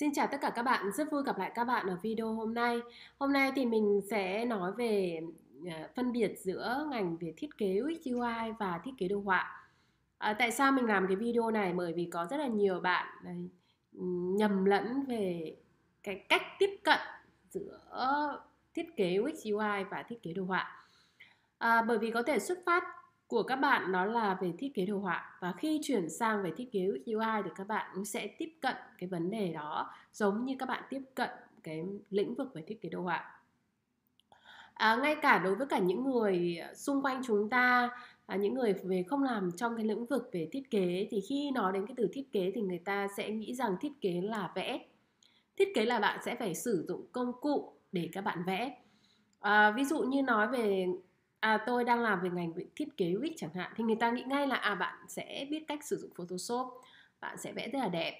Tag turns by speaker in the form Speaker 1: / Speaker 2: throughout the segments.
Speaker 1: Xin chào tất cả các bạn, rất vui gặp lại các bạn ở video hôm nay. Hôm nay thì mình sẽ nói về ờ, phân biệt giữa ngành về thiết kế UX UI và thiết kế đồ họa. À, tại sao mình làm cái video này? Bởi vì có rất là nhiều bạn ờ, nhầm lẫn về cái cách tiếp cận giữa thiết kế UX UI và thiết kế đồ họa. À, bởi vì có thể xuất phát của các bạn đó là về thiết kế đồ họa. Và khi chuyển sang về thiết kế UI thì các bạn cũng sẽ tiếp cận cái vấn đề đó giống như các bạn tiếp cận cái lĩnh vực về thiết kế đồ họa. À, ngay cả đối với cả những người xung quanh chúng ta à, những người về không làm trong cái lĩnh vực về thiết kế thì khi nói đến cái từ thiết kế thì người ta sẽ nghĩ rằng thiết kế là vẽ. Thiết kế là bạn sẽ phải sử dụng công cụ để các bạn vẽ. À, ví dụ như nói về à, tôi đang làm về ngành thiết kế UX chẳng hạn. Thì người ta nghĩ ngay là à bạn sẽ biết cách sử dụng Photoshop bạn sẽ vẽ rất là đẹp.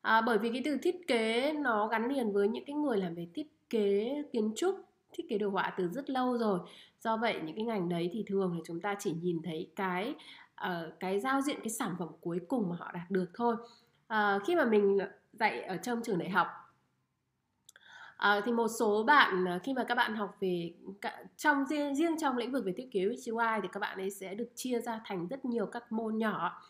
Speaker 1: À, bởi vì cái từ thiết kế nó gắn liền với những cái người làm về thiết kế kiến trúc thiết kế đồ họa từ rất lâu rồi. Do vậy những cái ngành đấy thì thường là chúng ta chỉ nhìn thấy cái uh, cái giao diện cái sản phẩm cuối cùng mà họ đạt được thôi. Uh, khi mà mình dạy ở trong trường đại học À, thì một số bạn ờ, khi mà các bạn học về trong riêng, riêng trong lĩnh vực về thiết kế UI thì các bạn ấy sẽ được chia ra thành rất nhiều các môn nhỏ.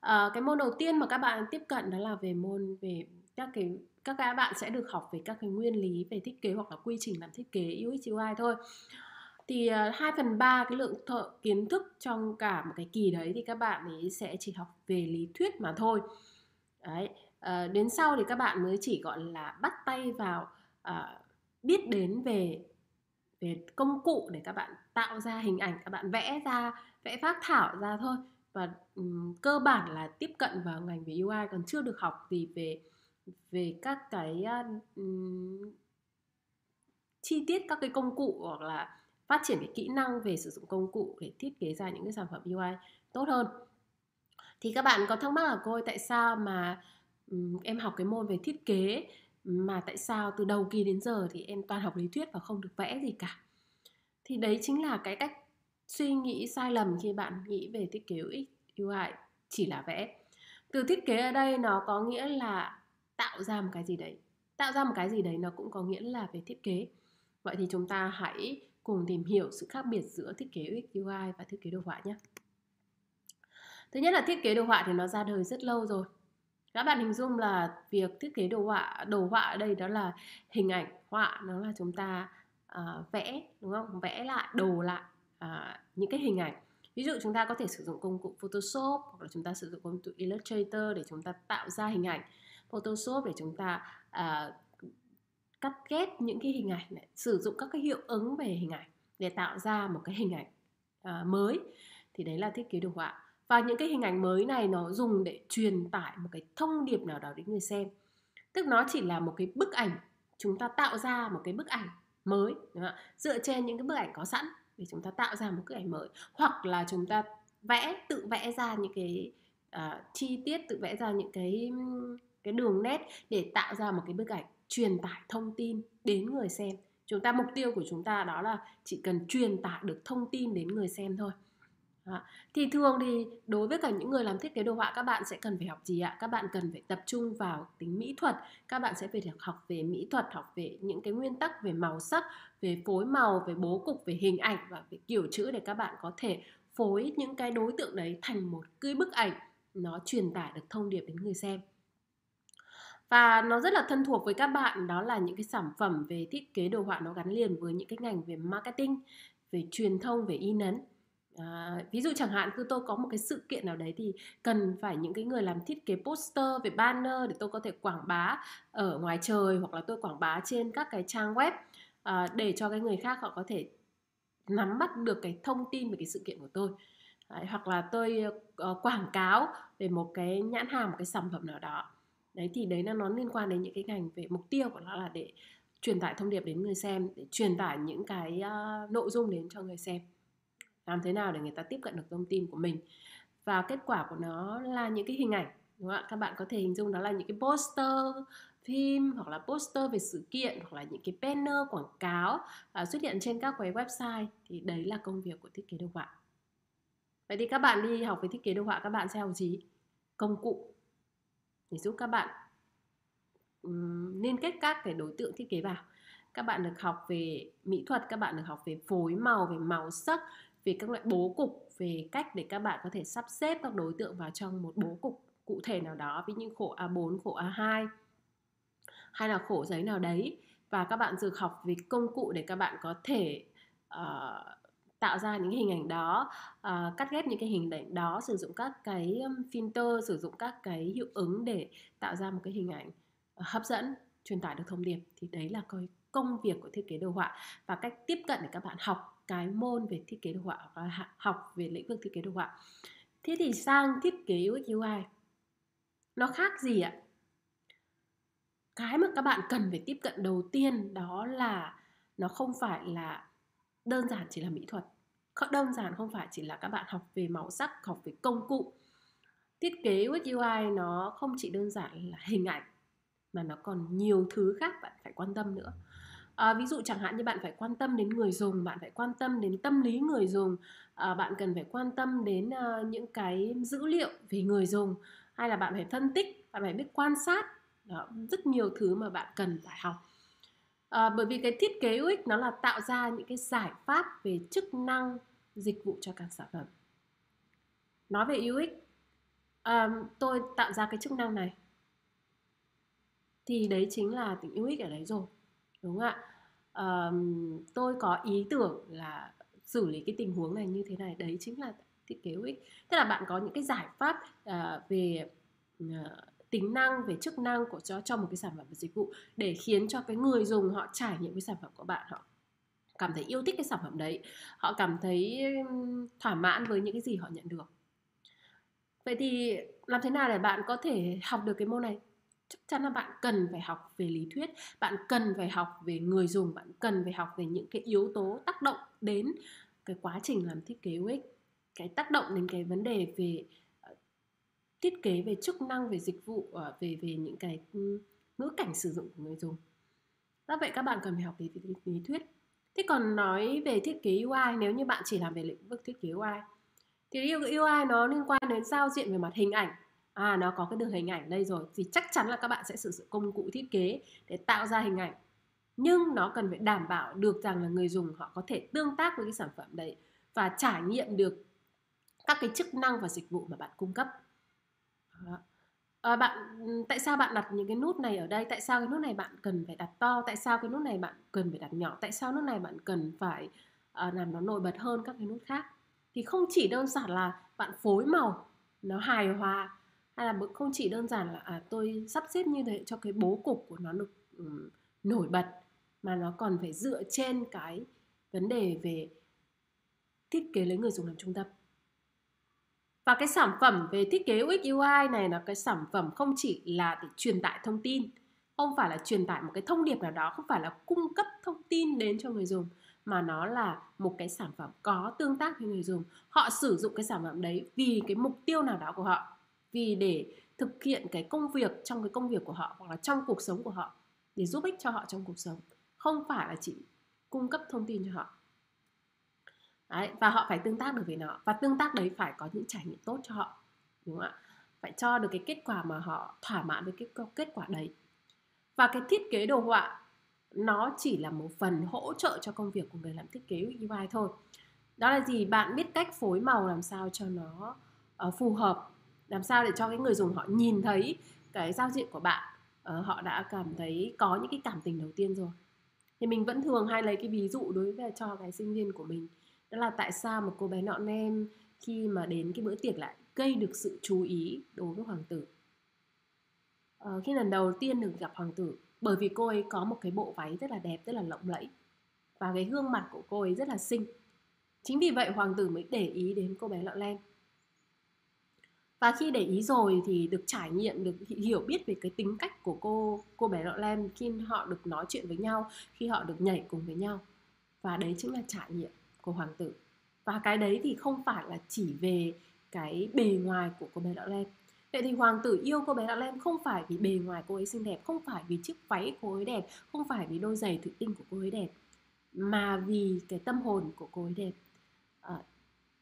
Speaker 1: À, cái môn đầu tiên mà các bạn tiếp cận đó là về môn về các cái các các bạn sẽ được học về các cái nguyên lý về thiết kế hoặc là quy trình làm thiết kế UX UI thôi thì 2 phần 3 cái lượng thợ kiến thức trong cả một cái kỳ đấy thì các bạn ấy sẽ chỉ học về lý thuyết mà thôi đấy à, đến sau thì các bạn mới chỉ gọi là bắt tay vào uh, biết đến về về công cụ để các bạn tạo ra hình ảnh các bạn vẽ ra vẽ phác thảo ra thôi. Và um, cơ bản là tiếp cận vào ngành về UI còn chưa được học gì về về các cái um, chi tiết các cái công cụ hoặc là phát triển cái kỹ năng về sử dụng công cụ để thiết kế ra những cái sản phẩm UI tốt hơn. Thì các bạn có thắc mắc là cô ơi tại sao mà um, em học cái môn về thiết kế mà tại sao từ đầu kỳ đến giờ thì em toàn học lý thuyết và không được vẽ gì cả? Thì đấy chính là cái cách suy nghĩ sai lầm khi bạn nghĩ về thiết kế UX UI chỉ là vẽ. Từ thiết kế ở đây nó có nghĩa là tạo ra một cái gì đấy. Tạo ra một cái gì đấy nó cũng có nghĩa là về thiết kế. Vậy thì chúng ta hãy cùng tìm hiểu sự khác biệt giữa thiết kế UX UI và thiết kế đồ họa nhé. Thứ nhất là thiết kế đồ họa thì nó ra đời rất lâu rồi các bạn hình dung là việc thiết kế đồ họa đồ họa ở đây đó là hình ảnh họa nó là chúng ta uh, vẽ đúng không? Vẽ lại đồ lại uh, những cái hình ảnh. Ví dụ chúng ta có thể sử dụng công cụ Photoshop hoặc là chúng ta sử dụng công cụ Illustrator để chúng ta tạo ra hình ảnh. Photoshop để chúng ta uh, cắt ghép những cái hình ảnh này sử dụng các cái hiệu ứng về hình ảnh để tạo ra một cái hình ảnh uh, mới. Thì đấy là thiết kế đồ họa và những cái hình ảnh mới này nó dùng để truyền tải một cái thông điệp nào đó đến người xem. Tức nó chỉ là một cái bức ảnh chúng ta tạo ra một cái bức ảnh mới đúng không? dựa trên những cái bức ảnh có sẵn để chúng ta tạo ra một bức ảnh mới. Hoặc là chúng ta vẽ tự vẽ ra những cái uh, chi tiết tự vẽ ra những cái cái đường nét để tạo ra một cái bức ảnh truyền tải thông tin đến người xem. Chúng ta mục tiêu của chúng ta đó là chỉ cần truyền tải được thông tin đến người xem thôi. À, Thì thường thì đối với cả những người làm thiết kế đồ họa các bạn sẽ cần phải học gì ạ? Các bạn cần phải tập trung vào tính mỹ thuật. Các bạn sẽ phải học về mỹ thuật, học về những cái nguyên tắc về màu sắc, về phối màu, về bố cục, về hình ảnh và về kiểu chữ để các bạn có thể phối những cái đối tượng đấy thành một cái bức ảnh nó truyền tải được thông điệp đến người xem và nó rất là thân thuộc với các bạn đó là những cái sản phẩm về thiết kế đồ họa nó gắn liền với những cái ngành về marketing về truyền thông về in ấn À, ví dụ chẳng hạn cứ tôi có một cái sự kiện nào đấy thì cần phải những cái người làm thiết kế poster về banner để tôi có thể quảng bá ở ngoài trời hoặc là tôi quảng bá trên các cái trang web à, để cho cái người khác họ có thể nắm bắt được cái thông tin về cái sự kiện của tôi. Đấy, hoặc là tôi uh, quảng cáo về một cái nhãn hàng một cái sản phẩm nào đó. Đấy thì đấy là nó liên quan đến những cái ngành về mục tiêu của nó là để truyền tải thông điệp đến người xem để truyền tải những cái uh, nội dung đến cho người xem làm thế nào để người ta tiếp cận được thông tin của mình. Và kết quả của nó là những cái hình ảnh, đúng không ạ? Các bạn có thể hình dung đó là những cái poster phim hoặc là poster về sự kiện hoặc là những cái banner quảng cáo à, xuất hiện trên các cái website. Thì đấy là công việc của thiết kế đồ họa. Vậy thì các bạn đi học về thiết kế đồ họa, các bạn sẽ học gì? Công cụ để giúp các bạn liên kết các cái đối tượng thiết kế vào. Các bạn được học về mỹ thuật, các bạn được học về phối màu, về màu sắc về các loại bố cục về cách để các bạn có thể sắp xếp các đối tượng vào trong một bố cục cụ thể nào đó ví như khổ A4, khổ A2 hay là khổ giấy nào đấy. Và các bạn dược học về công cụ để các bạn có thể uh, tạo ra những cái hình ảnh đó uh, cắt ghép những cái hình ảnh đó sử dụng các cái filter sử dụng các cái hiệu ứng để tạo ra một cái hình ảnh hấp dẫn truyền tải được thông điệp. Thì đấy là cái công việc của thiết kế đồ họa và cách tiếp cận để các bạn học cái môn về thiết kế đồ họa và học về lĩnh vực thiết kế đồ họa. Thế thì sang thiết kế UX UI nó khác gì ạ? Cái mà các bạn cần phải tiếp cận đầu tiên đó là nó không phải là đơn giản chỉ là mỹ thuật. Đơn giản không phải chỉ là các bạn học về màu sắc, học về công cụ. Thiết kế UX UI nó không chỉ đơn giản là hình ảnh, mà nó còn nhiều thứ khác bạn phải quan tâm nữa à, ví dụ chẳng hạn như bạn phải quan tâm đến người dùng bạn phải quan tâm đến tâm lý người dùng à, bạn cần phải quan tâm đến à, những cái dữ liệu về người dùng hay là bạn phải phân tích bạn phải biết quan sát. Đó, rất nhiều thứ mà bạn cần phải học. À, bởi vì cái thiết kế UX nó là tạo ra những cái giải pháp về chức năng dịch vụ cho các sản phẩm. Nói về UX à, tôi tạo ra cái chức năng này. Thì đấy chính là tính UX ở đấy rồi đúng không ạ? À, tôi có ý tưởng là xử lý cái tình huống này như thế này. Đấy chính là thiết kế ích tức là bạn có những cái giải pháp uh, về uh, tính năng về chức năng của cho cho một cái sản phẩm và dịch vụ để khiến cho cái người dùng họ trải nghiệm cái sản phẩm của bạn. Họ cảm thấy yêu thích cái sản phẩm đấy. Họ cảm thấy thỏa mãn với những cái gì họ nhận được. Vậy thì làm thế nào để bạn có thể học được cái môn này? Chắc chắn là bạn cần phải học về lý thuyết, bạn cần phải học về người dùng, bạn cần phải học về những cái yếu tố tác động đến cái quá trình làm thiết kế UX, cái tác động đến cái vấn đề về ờ, thiết kế, về chức năng, về dịch vụ ờ, về về những cái ừ, ngữ cảnh sử dụng của người dùng. Do vậy các bạn cần phải học về lý thuyết. Thế còn nói về thiết kế UI nếu như bạn chỉ làm về lĩnh vực thiết kế UI thì UI nó liên quan đến giao diện về mặt hình ảnh à nó có cái đường hình ảnh đây rồi thì chắc chắn là các bạn sẽ sử dụng công cụ thiết kế để tạo ra hình ảnh nhưng nó cần phải đảm bảo được rằng là người dùng họ có thể tương tác với cái sản phẩm đấy và trải nghiệm được các cái chức năng và dịch vụ mà bạn cung cấp À, bạn tại sao bạn đặt những cái nút này ở đây? Tại sao cái nút này bạn cần phải đặt to? Tại sao cái nút này bạn cần phải đặt nhỏ? Tại sao nút này bạn cần phải uh, làm nó nổi bật hơn các cái nút khác? Thì không chỉ đơn giản là bạn phối màu nó hài hòa hay là không chỉ đơn giản là à, tôi sắp xếp như thế cho cái bố cục của nó được um, nổi bật mà nó còn phải dựa trên cái vấn đề về thiết kế lấy người dùng làm trung tâm. Và cái sản phẩm về thiết kế UX UI này là cái sản phẩm không chỉ là để truyền tải thông tin không phải là truyền tải một cái thông điệp nào đó không phải là cung cấp thông tin đến cho người dùng mà nó là một cái sản phẩm có tương tác với người dùng. Họ sử dụng cái sản phẩm đấy vì cái mục tiêu nào đó của họ vì để thực hiện cái công việc trong cái công việc của họ hoặc là trong cuộc sống của họ để giúp ích cho họ trong cuộc sống không phải là chỉ cung cấp thông tin cho họ. Đấy, và họ phải tương tác được với nó và tương tác đấy phải có những trải nghiệm tốt cho họ đúng không ạ? Phải cho được cái kết quả mà họ thỏa mãn với cái kết quả đấy. Và cái thiết kế đồ họa nó chỉ là một phần hỗ trợ cho công việc của người làm thiết kế UI thôi. Đó là gì? Bạn biết cách phối màu làm sao cho nó uh, phù hợp làm sao để cho cái người dùng họ nhìn thấy cái giao diện của bạn? Uh, họ đã cảm thấy có những cái cảm tình đầu tiên rồi. Thì mình vẫn thường hay lấy cái ví dụ đối với cho cái sinh viên của mình. Đó là tại sao một cô bé nọ nem khi mà đến cái bữa tiệc lại gây được sự chú ý đối với hoàng tử? Ờ, khi lần đầu tiên được gặp hoàng tử bởi vì cô ấy có một cái bộ váy rất là đẹp rất là lộng lẫy và cái gương mặt của cô ấy rất là xinh. Chính vì vậy hoàng tử mới để ý đến cô bé lọ lem và khi để ý rồi thì được trải nghiệm, được hiểu biết về cái tính cách của cô cô bé lọ lem khi họ được nói chuyện với nhau, khi họ được nhảy cùng với nhau. Và đấy chính là trải nghiệm của hoàng tử. Và cái đấy thì không phải là chỉ về cái bề ngoài của cô bé lọ lem. Vậy thì hoàng tử yêu cô bé lọ lem không phải vì bề ngoài cô ấy xinh đẹp, không phải vì chiếc váy cô ấy đẹp, không phải vì đôi giày thủy tinh của cô ấy đẹp, mà vì cái tâm hồn của cô ấy đẹp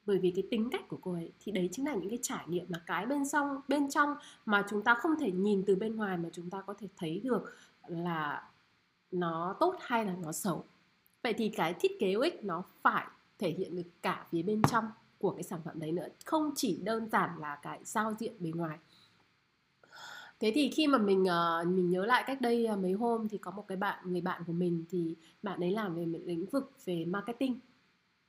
Speaker 1: bởi vì cái tính cách của cô ấy thì đấy chính là những cái trải nghiệm là cái bên trong bên trong mà chúng ta không thể nhìn từ bên ngoài mà chúng ta có thể thấy được là nó tốt hay là nó xấu. Vậy thì cái thiết kế UX nó phải thể hiện được cả phía bên trong của cái sản phẩm đấy nữa không chỉ đơn giản là cái giao diện bề ngoài. Thế thì khi mà mình uh, mình nhớ lại cách đây uh, mấy hôm thì có một cái bạn người bạn của mình thì bạn ấy làm về lĩnh vực về marketing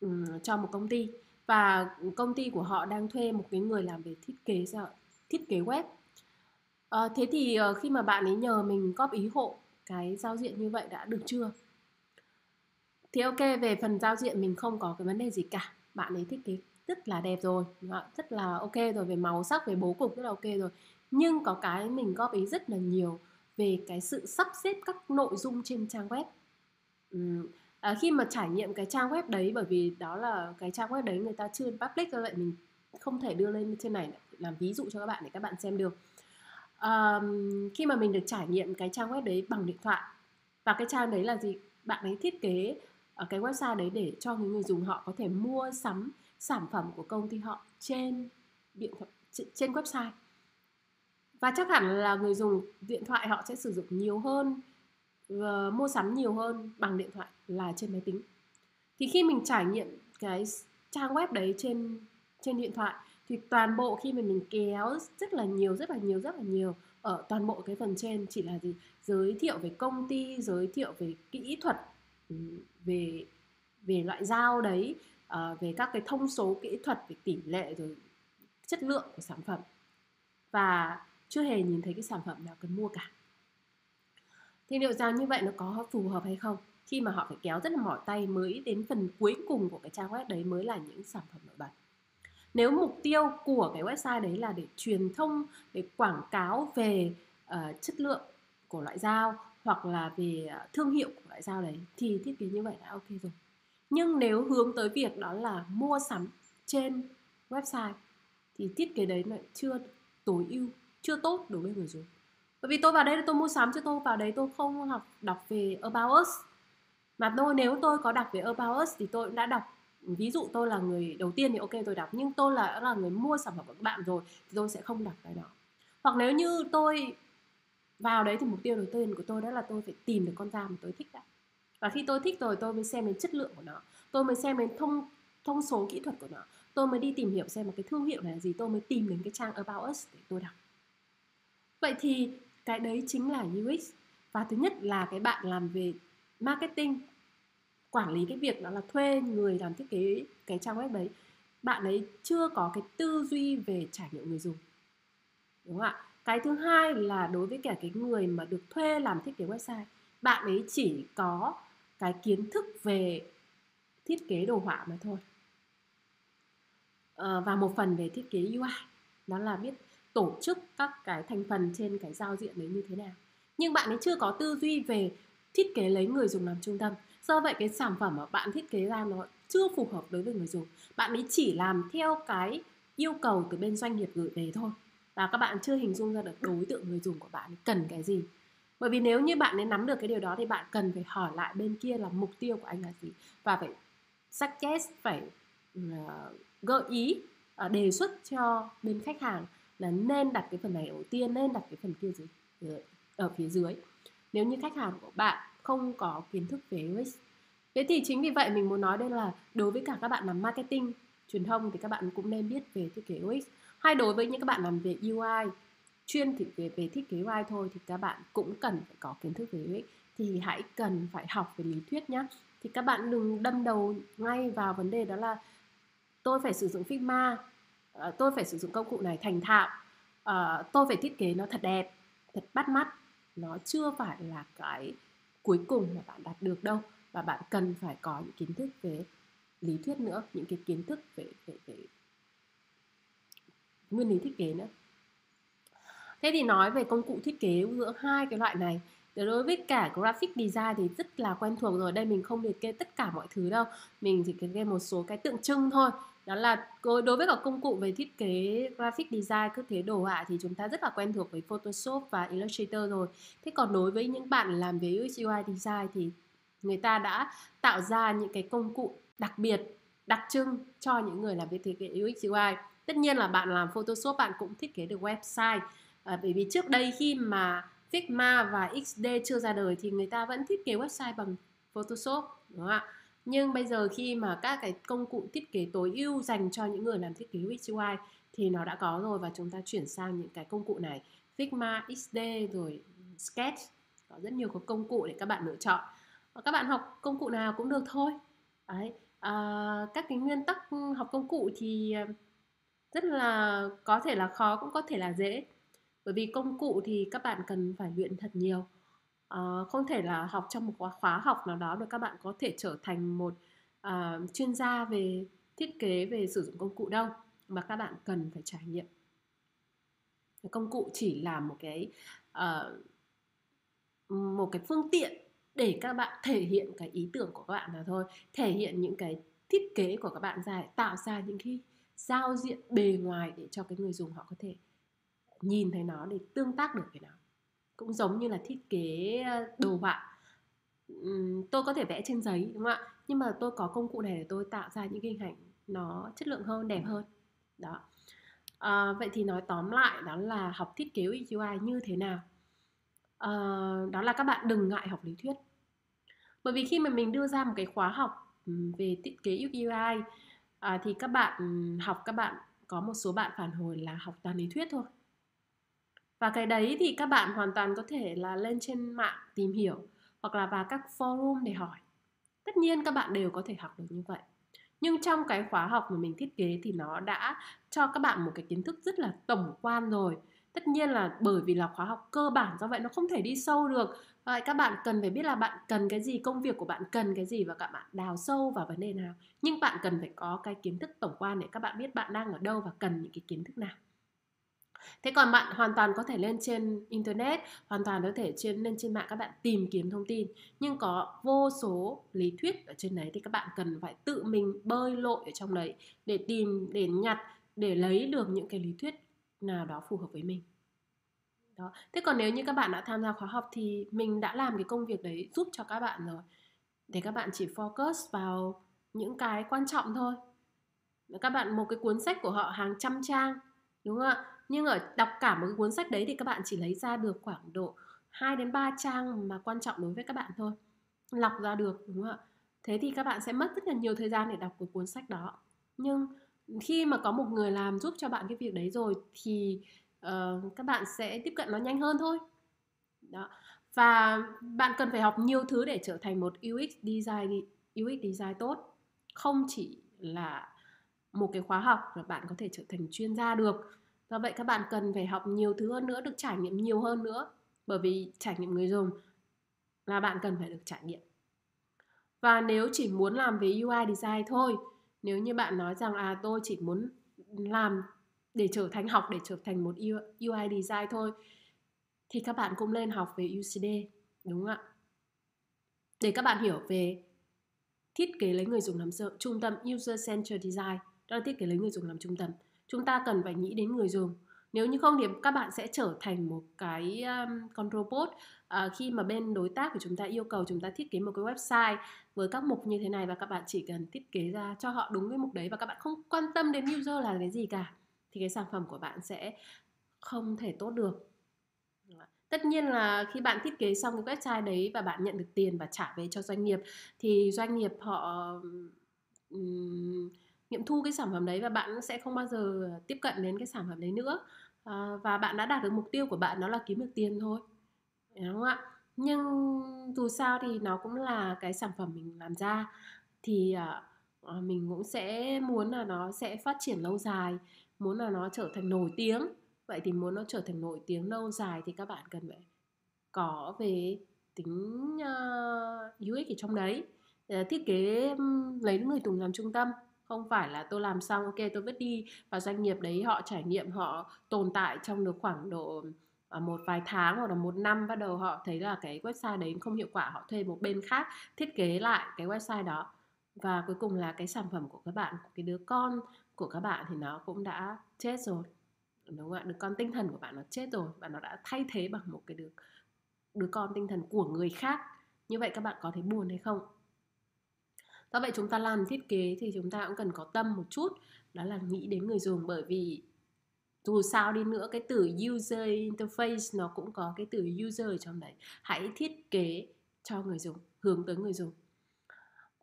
Speaker 1: um, cho một công ty và công ty của họ đang thuê một cái người làm về thiết kế thiết kế web. À, thế thì ờ, khi mà bạn ấy nhờ mình góp ý hộ cái giao diện như vậy đã được chưa? Thì ok về phần giao diện mình không có cái vấn đề gì cả. Bạn ấy thiết kế rất là đẹp rồi rất là ok rồi về màu sắc về bố cục rất là ok rồi. Nhưng có cái mình góp ý rất là nhiều về cái sự sắp xếp các nội dung trên trang web. Uhm, à, khi mà trải nghiệm cái trang web đấy bởi vì đó là cái trang web đấy người ta chưa public do vậy mình không thể đưa lên trên này làm ví dụ cho các bạn để các bạn xem được. À, khi mà mình được trải nghiệm cái trang web đấy bằng điện thoại và cái trang đấy là gì? Bạn ấy thiết kế ở cái website đấy để cho những người dùng họ có thể mua sắm sản phẩm của công ty họ trên điện thoại trên website. Và chắc hẳn là người dùng điện thoại họ sẽ sử dụng nhiều hơn Ờ, mua sắm nhiều hơn bằng điện thoại là trên máy tính. Thì khi mình trải nghiệm cái trang web đấy trên trên điện thoại, thì toàn bộ khi mà mình kéo rất là nhiều, rất là nhiều, rất là nhiều ở toàn bộ cái phần trên, chỉ là gì? Giới thiệu về công ty, giới thiệu về kỹ thuật về về loại dao đấy ờ, về các cái thông số kỹ thuật về tỷ lệ rồi chất lượng của sản phẩm. Và chưa hề nhìn thấy cái sản phẩm nào cần mua cả thì liệu rằng như vậy nó có phù hợp hay không? Khi mà họ phải kéo rất là mỏi tay mới đến phần cuối cùng của cái trang web đấy mới là những sản phẩm nổi bật. Nếu mục tiêu của cái website đấy là để truyền thông để quảng cáo về uh, chất lượng của loại dao hoặc là về uh, thương hiệu của loại dao đấy thì thiết kế như vậy đã ok rồi. Nhưng nếu hướng tới việc đó là mua sắm trên website thì thiết kế đấy lại chưa tối ưu chưa tốt đối với người dùng bởi vì tôi vào đây tôi mua sắm chứ tôi vào đấy tôi không học đọc về about us. Mà tôi, nếu tôi có đọc về about us thì tôi đã đọc, ví dụ tôi là người đầu tiên thì ok, tôi đọc. Nhưng tôi là là người mua sản phẩm của các bạn rồi thì tôi sẽ không đọc cái đó. Hoặc nếu như tôi vào đấy thì mục tiêu đầu tiên của tôi đó là tôi phải tìm được con dao mà tôi thích đã. Và khi tôi thích rồi, tôi mới xem đến chất lượng của nó. Tôi mới xem đến thông thông số kỹ thuật của nó. Tôi mới đi tìm hiểu xem một cái thương hiệu này là gì. Tôi mới tìm đến cái trang about us để tôi đọc. Vậy thì cái đấy chính là UX và thứ nhất là cái bạn làm về marketing quản lý cái việc đó là thuê người làm thiết kế cái trang web đấy. Bạn ấy chưa có cái tư duy về trải nghiệm người dùng. Đúng không ạ? Cái thứ hai là đối với cả cái người mà được thuê làm thiết kế website bạn ấy chỉ có cái kiến thức về thiết kế đồ họa mà thôi. À, và một phần về thiết kế UI đó là biết tổ chức các cái thành phần trên cái giao diện đấy như thế nào. Nhưng bạn ấy chưa có tư duy về thiết kế lấy người dùng làm trung tâm. Do vậy cái sản phẩm mà bạn thiết kế ra nó chưa phù hợp đối với người dùng. Bạn ấy chỉ làm theo cái yêu cầu từ bên doanh nghiệp gửi về thôi. Và các bạn chưa hình dung ra được đối tượng người dùng của bạn cần cái gì. Bởi vì nếu như bạn ấy nắm được cái điều đó thì bạn cần phải hỏi lại bên kia là mục tiêu của anh là gì. Và phải suggest phải uh, gợi ý uh, đề xuất cho bên khách hàng là nên đặt cái phần này đầu tiên nên đặt cái phần kia dưới ở phía dưới. Nếu như khách hàng của bạn không có kiến thức về UX thế thì chính vì vậy mình muốn nói đây là đối với cả các bạn làm marketing truyền thông thì các bạn cũng nên biết về thiết kế UX hay đối với những các bạn làm về UI chuyên thì về, về thiết kế UI thôi thì các bạn cũng cần phải có kiến thức về UX thì hãy cần phải học về lý thuyết nhé thì các bạn đừng đâm đầu ngay vào vấn đề đó là tôi phải sử dụng Figma Ờ, tôi phải sử dụng công cụ này thành thạo. Uh, tôi phải thiết kế nó thật đẹp thật bắt mắt. Nó chưa phải là cái cuối cùng mà bạn đạt được đâu và bạn cần phải có những kiến thức về lý thuyết nữa những cái kiến thức về về về nguyên lý thiết kế nữa. Thế thì nói về công cụ thiết kế giữa hai cái loại này đối với cả graphic design thì rất là quen thuộc rồi. Đây mình không liệt kê tất cả mọi thứ đâu. Mình chỉ liệt kê một số cái tượng trưng thôi. Đó là đối với cả công cụ về thiết kế graphic design các thế đồ họa thì chúng ta rất là quen thuộc với Photoshop và Illustrator rồi. Thế còn đối với những bạn làm về UX UI design thì người ta đã tạo ra những cái công cụ đặc biệt đặc trưng cho những người làm về thiết kế UX UI. Tất nhiên là bạn làm Photoshop bạn cũng thiết kế được website. À, bởi vì trước đây khi mà Figma và XD chưa ra đời thì người ta vẫn thiết kế website bằng Photoshop đúng không ạ? Nhưng bây giờ khi mà các cái công cụ thiết kế tối ưu dành cho những người làm thiết kế UX UI thì nó đã có rồi và chúng ta chuyển sang những cái công cụ này. Figma, XD rồi Sketch có rất nhiều các công cụ để các bạn lựa chọn. Và các bạn học công cụ nào cũng được thôi. Đấy à, các cái nguyên tắc học công cụ thì à, rất là có thể là khó cũng có thể là dễ bởi vì công cụ thì các bạn cần phải luyện thật nhiều. À, không thể là học trong một khóa, khóa học nào đó được các bạn có thể trở thành một uh, chuyên gia về thiết kế về sử dụng công cụ đâu mà các bạn cần phải trải nghiệm. Công cụ chỉ là một cái uh, một cái phương tiện để các bạn thể hiện cái ý tưởng của các bạn là thôi. Thể hiện những cái thiết kế của các bạn ra để tạo ra những cái giao diện bề ngoài để cho cái người dùng họ có thể nhìn thấy nó để tương tác được với nó. Cũng giống như là thiết kế ờ, đồ họa. Tôi có thể vẽ trên giấy đúng không ạ? Nhưng mà tôi có công cụ này để tôi tạo ra những hình ảnh nó chất lượng hơn đẹp hơn. Đó. À, vậy thì nói tóm lại đó là học thiết kế UX UI như thế nào? À, đó là các bạn đừng ngại học lý thuyết. Bởi vì khi mà mình đưa ra một cái khóa học về thiết kế UX UI à, thì các bạn học các bạn có một số bạn phản hồi là học toàn lý thuyết thôi và cái đấy thì các bạn hoàn toàn có thể là lên trên mạng tìm hiểu hoặc là vào các forum để hỏi. Tất nhiên các bạn đều có thể học được như vậy. Nhưng trong cái khóa học mà mình thiết kế thì nó đã cho các bạn một cái kiến thức rất là tổng quan rồi. Tất nhiên là bởi vì là khóa học cơ bản, do vậy nó không thể đi sâu được. Vậy các bạn cần phải biết là bạn cần cái gì, công việc của bạn cần cái gì và các bạn đào sâu vào vấn đề nào. Nhưng bạn cần phải có cái kiến thức tổng quan để các bạn biết bạn đang ở đâu và cần những cái kiến thức nào thế còn bạn hoàn toàn có thể lên trên internet, hoàn toàn có thể trên, lên trên mạng các bạn tìm kiếm thông tin. Nhưng có vô số lý thuyết ở trên đấy thì các bạn cần phải tự mình bơi lội ở trong đấy để tìm, để nhặt, để lấy được những cái lý thuyết nào đó phù hợp với mình. Đó. Thế còn nếu như các bạn đã tham gia khóa học thì mình đã làm cái công việc đấy giúp cho các bạn rồi. Để các bạn chỉ focus vào những cái quan trọng thôi. Các bạn một cái cuốn sách của họ hàng trăm trang, đúng không ạ? Nhưng ở đọc cả một cái cuốn sách đấy thì các bạn chỉ lấy ra được khoảng độ 2 đến 3 trang mà quan trọng đối với các bạn thôi. Lọc ra được đúng không ạ? Thế thì các bạn sẽ mất rất là nhiều thời gian để đọc cái cuốn sách đó. Nhưng khi mà có một người làm giúp cho bạn cái việc đấy rồi thì uh, các bạn sẽ tiếp cận nó nhanh hơn thôi. Đó. Và bạn cần phải học nhiều thứ để trở thành một UX design UX design tốt. Không chỉ là một cái khóa học là bạn có thể trở thành chuyên gia được do vậy các bạn cần phải học nhiều thứ hơn nữa, được trải nghiệm nhiều hơn nữa. Bởi vì trải nghiệm người dùng là bạn cần phải được trải nghiệm. Và nếu chỉ muốn làm về UI design thôi, nếu như bạn nói rằng à tôi chỉ muốn làm để trở thành học, để trở thành một UI design thôi, thì các bạn cũng lên học về UCD đúng không ạ? Để các bạn hiểu về thiết kế lấy người dùng làm trung tâm user centered design, đó là thiết kế lấy người dùng làm trung tâm chúng ta cần phải nghĩ đến người dùng. Nếu như không thì các bạn sẽ trở thành một cái um, con robot uh, khi mà bên đối tác của chúng ta yêu cầu chúng ta thiết kế một cái website với các mục như thế này và các bạn chỉ cần thiết kế ra cho họ đúng cái mục đấy và các bạn không quan tâm đến user là cái gì cả thì cái sản phẩm của bạn sẽ không thể tốt được. Tất nhiên là khi bạn thiết kế xong cái website đấy và bạn nhận được tiền và trả về cho doanh nghiệp thì doanh nghiệp họ um, nghiệm thu cái sản phẩm đấy và bạn sẽ không bao giờ tiếp cận đến cái sản phẩm đấy nữa. À, và bạn đã đạt được mục tiêu của bạn đó là kiếm được tiền thôi. Đúng không ạ? Nhưng dù sao thì nó cũng là cái sản phẩm mình làm ra. Thì à, à, mình cũng sẽ muốn là nó sẽ phát triển lâu dài muốn là nó trở thành nổi tiếng. Vậy thì muốn nó trở thành nổi tiếng lâu dài thì các bạn cần phải có về tính à, uh, UX ở trong đấy. Ờ, thiết kế lấy người dùng làm trung tâm không phải là tôi làm xong, ok, tôi vứt đi. Và doanh nghiệp đấy họ trải nghiệm, họ tồn tại trong được khoảng độ ờ, một vài tháng hoặc là một năm. Bắt đầu họ thấy là cái website đấy không hiệu quả, họ thuê một bên khác thiết kế lại cái website đó. Và cuối cùng là cái sản phẩm của các bạn cái đứa con của các bạn thì nó cũng đã chết rồi. Đúng không ạ? Đứa con tinh thần của bạn nó chết rồi và nó đã thay thế bằng một cái đứa đứa con tinh thần của người khác. Như vậy các bạn có thấy buồn hay không? Do vậy chúng ta làm thiết kế thì chúng ta cũng cần có tâm một chút, đó là nghĩ đến người dùng. Bởi vì dù sao đi nữa, cái từ user interface nó cũng có cái từ user ở trong đấy. Hãy thiết kế cho người dùng, hướng tới người dùng.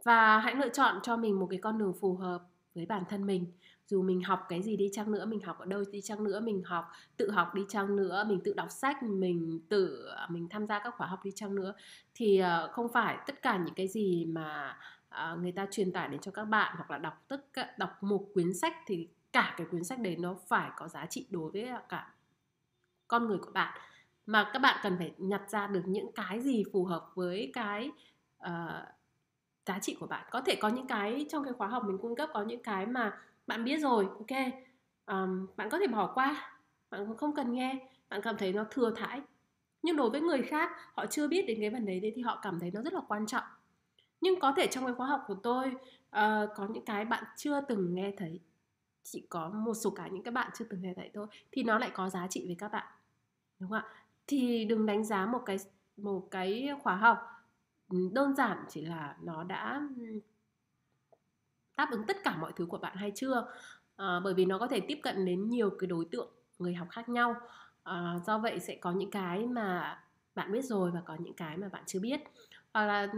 Speaker 1: Và hãy lựa chọn cho mình một cái con đường phù hợp với bản thân mình. Dù mình học cái gì đi chăng nữa, mình học ở đâu đi chăng nữa, mình học, tự học đi chăng nữa, mình tự đọc sách, mình tự à, mình tham gia các khóa học đi chăng nữa, thì ờ, không phải tất cả những cái gì mà Ờ, người ta truyền tải đến cho các bạn hoặc là đọc tất cả đọc một quyển sách thì cả cái quyển sách đấy nó phải có giá trị đối với cả con người của bạn. Mà các bạn cần phải nhặt ra được những cái gì phù hợp với cái uh, giá trị của bạn. Có thể có những cái trong cái khóa học mình cung cấp có những cái mà bạn biết rồi ok um, bạn có thể bỏ qua bạn không cần nghe bạn cảm thấy nó thừa thãi. Nhưng đối với người khác họ chưa biết đến cái vấn đề đấy thì họ cảm thấy nó rất là quan trọng nhưng có thể trong cái khóa học của tôi uh, có những cái bạn chưa từng nghe thấy. Chỉ có một số cái những các bạn chưa từng nghe thấy thôi. Thì nó lại có giá trị với các bạn đúng không ạ? Thì đừng đánh giá một cái một cái khóa học ừ, đơn giản chỉ là nó đã ừ, đáp ứng tất cả mọi thứ của bạn hay chưa. À, bởi vì nó có thể tiếp cận đến nhiều cái đối tượng người học khác nhau. À, do vậy sẽ có những cái mà bạn biết rồi và có những cái mà bạn chưa biết hoặc là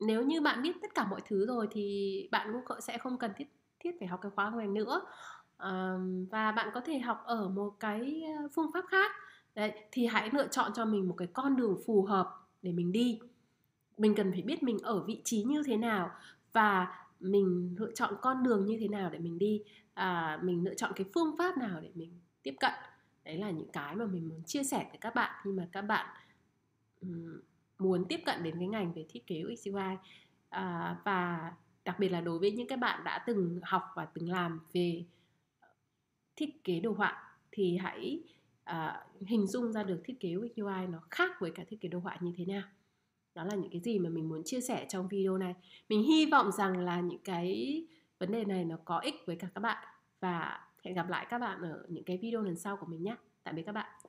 Speaker 1: nếu như bạn biết tất cả mọi thứ rồi thì bạn cũng sẽ không cần thiết thiết phải học cái khóa này nữa. Và bạn có thể học ở một cái phương pháp khác. Đấy, thì hãy lựa chọn cho mình một cái con đường phù hợp để mình đi. Mình cần phải biết mình ở vị trí như thế nào và mình lựa chọn con đường như thế nào để mình đi. À, mình lựa chọn cái phương pháp nào để mình tiếp cận. Đấy là những cái mà mình muốn chia sẻ với các bạn khi mà các bạn muốn tiếp cận đến cái ngành về thiết kế UX UI à, và đặc biệt là đối với những cái bạn đã từng học và từng làm về thiết kế đồ họa thì hãy à, hình dung ra được thiết kế UX UI nó khác với cả thiết kế đồ họa như thế nào. Đó là những cái gì mà mình muốn chia sẻ trong video này. Mình hy vọng rằng là những cái vấn đề này nó có ích với cả các bạn. Và hẹn gặp lại các bạn ở những cái video lần sau của mình nhé. Tạm biệt các bạn.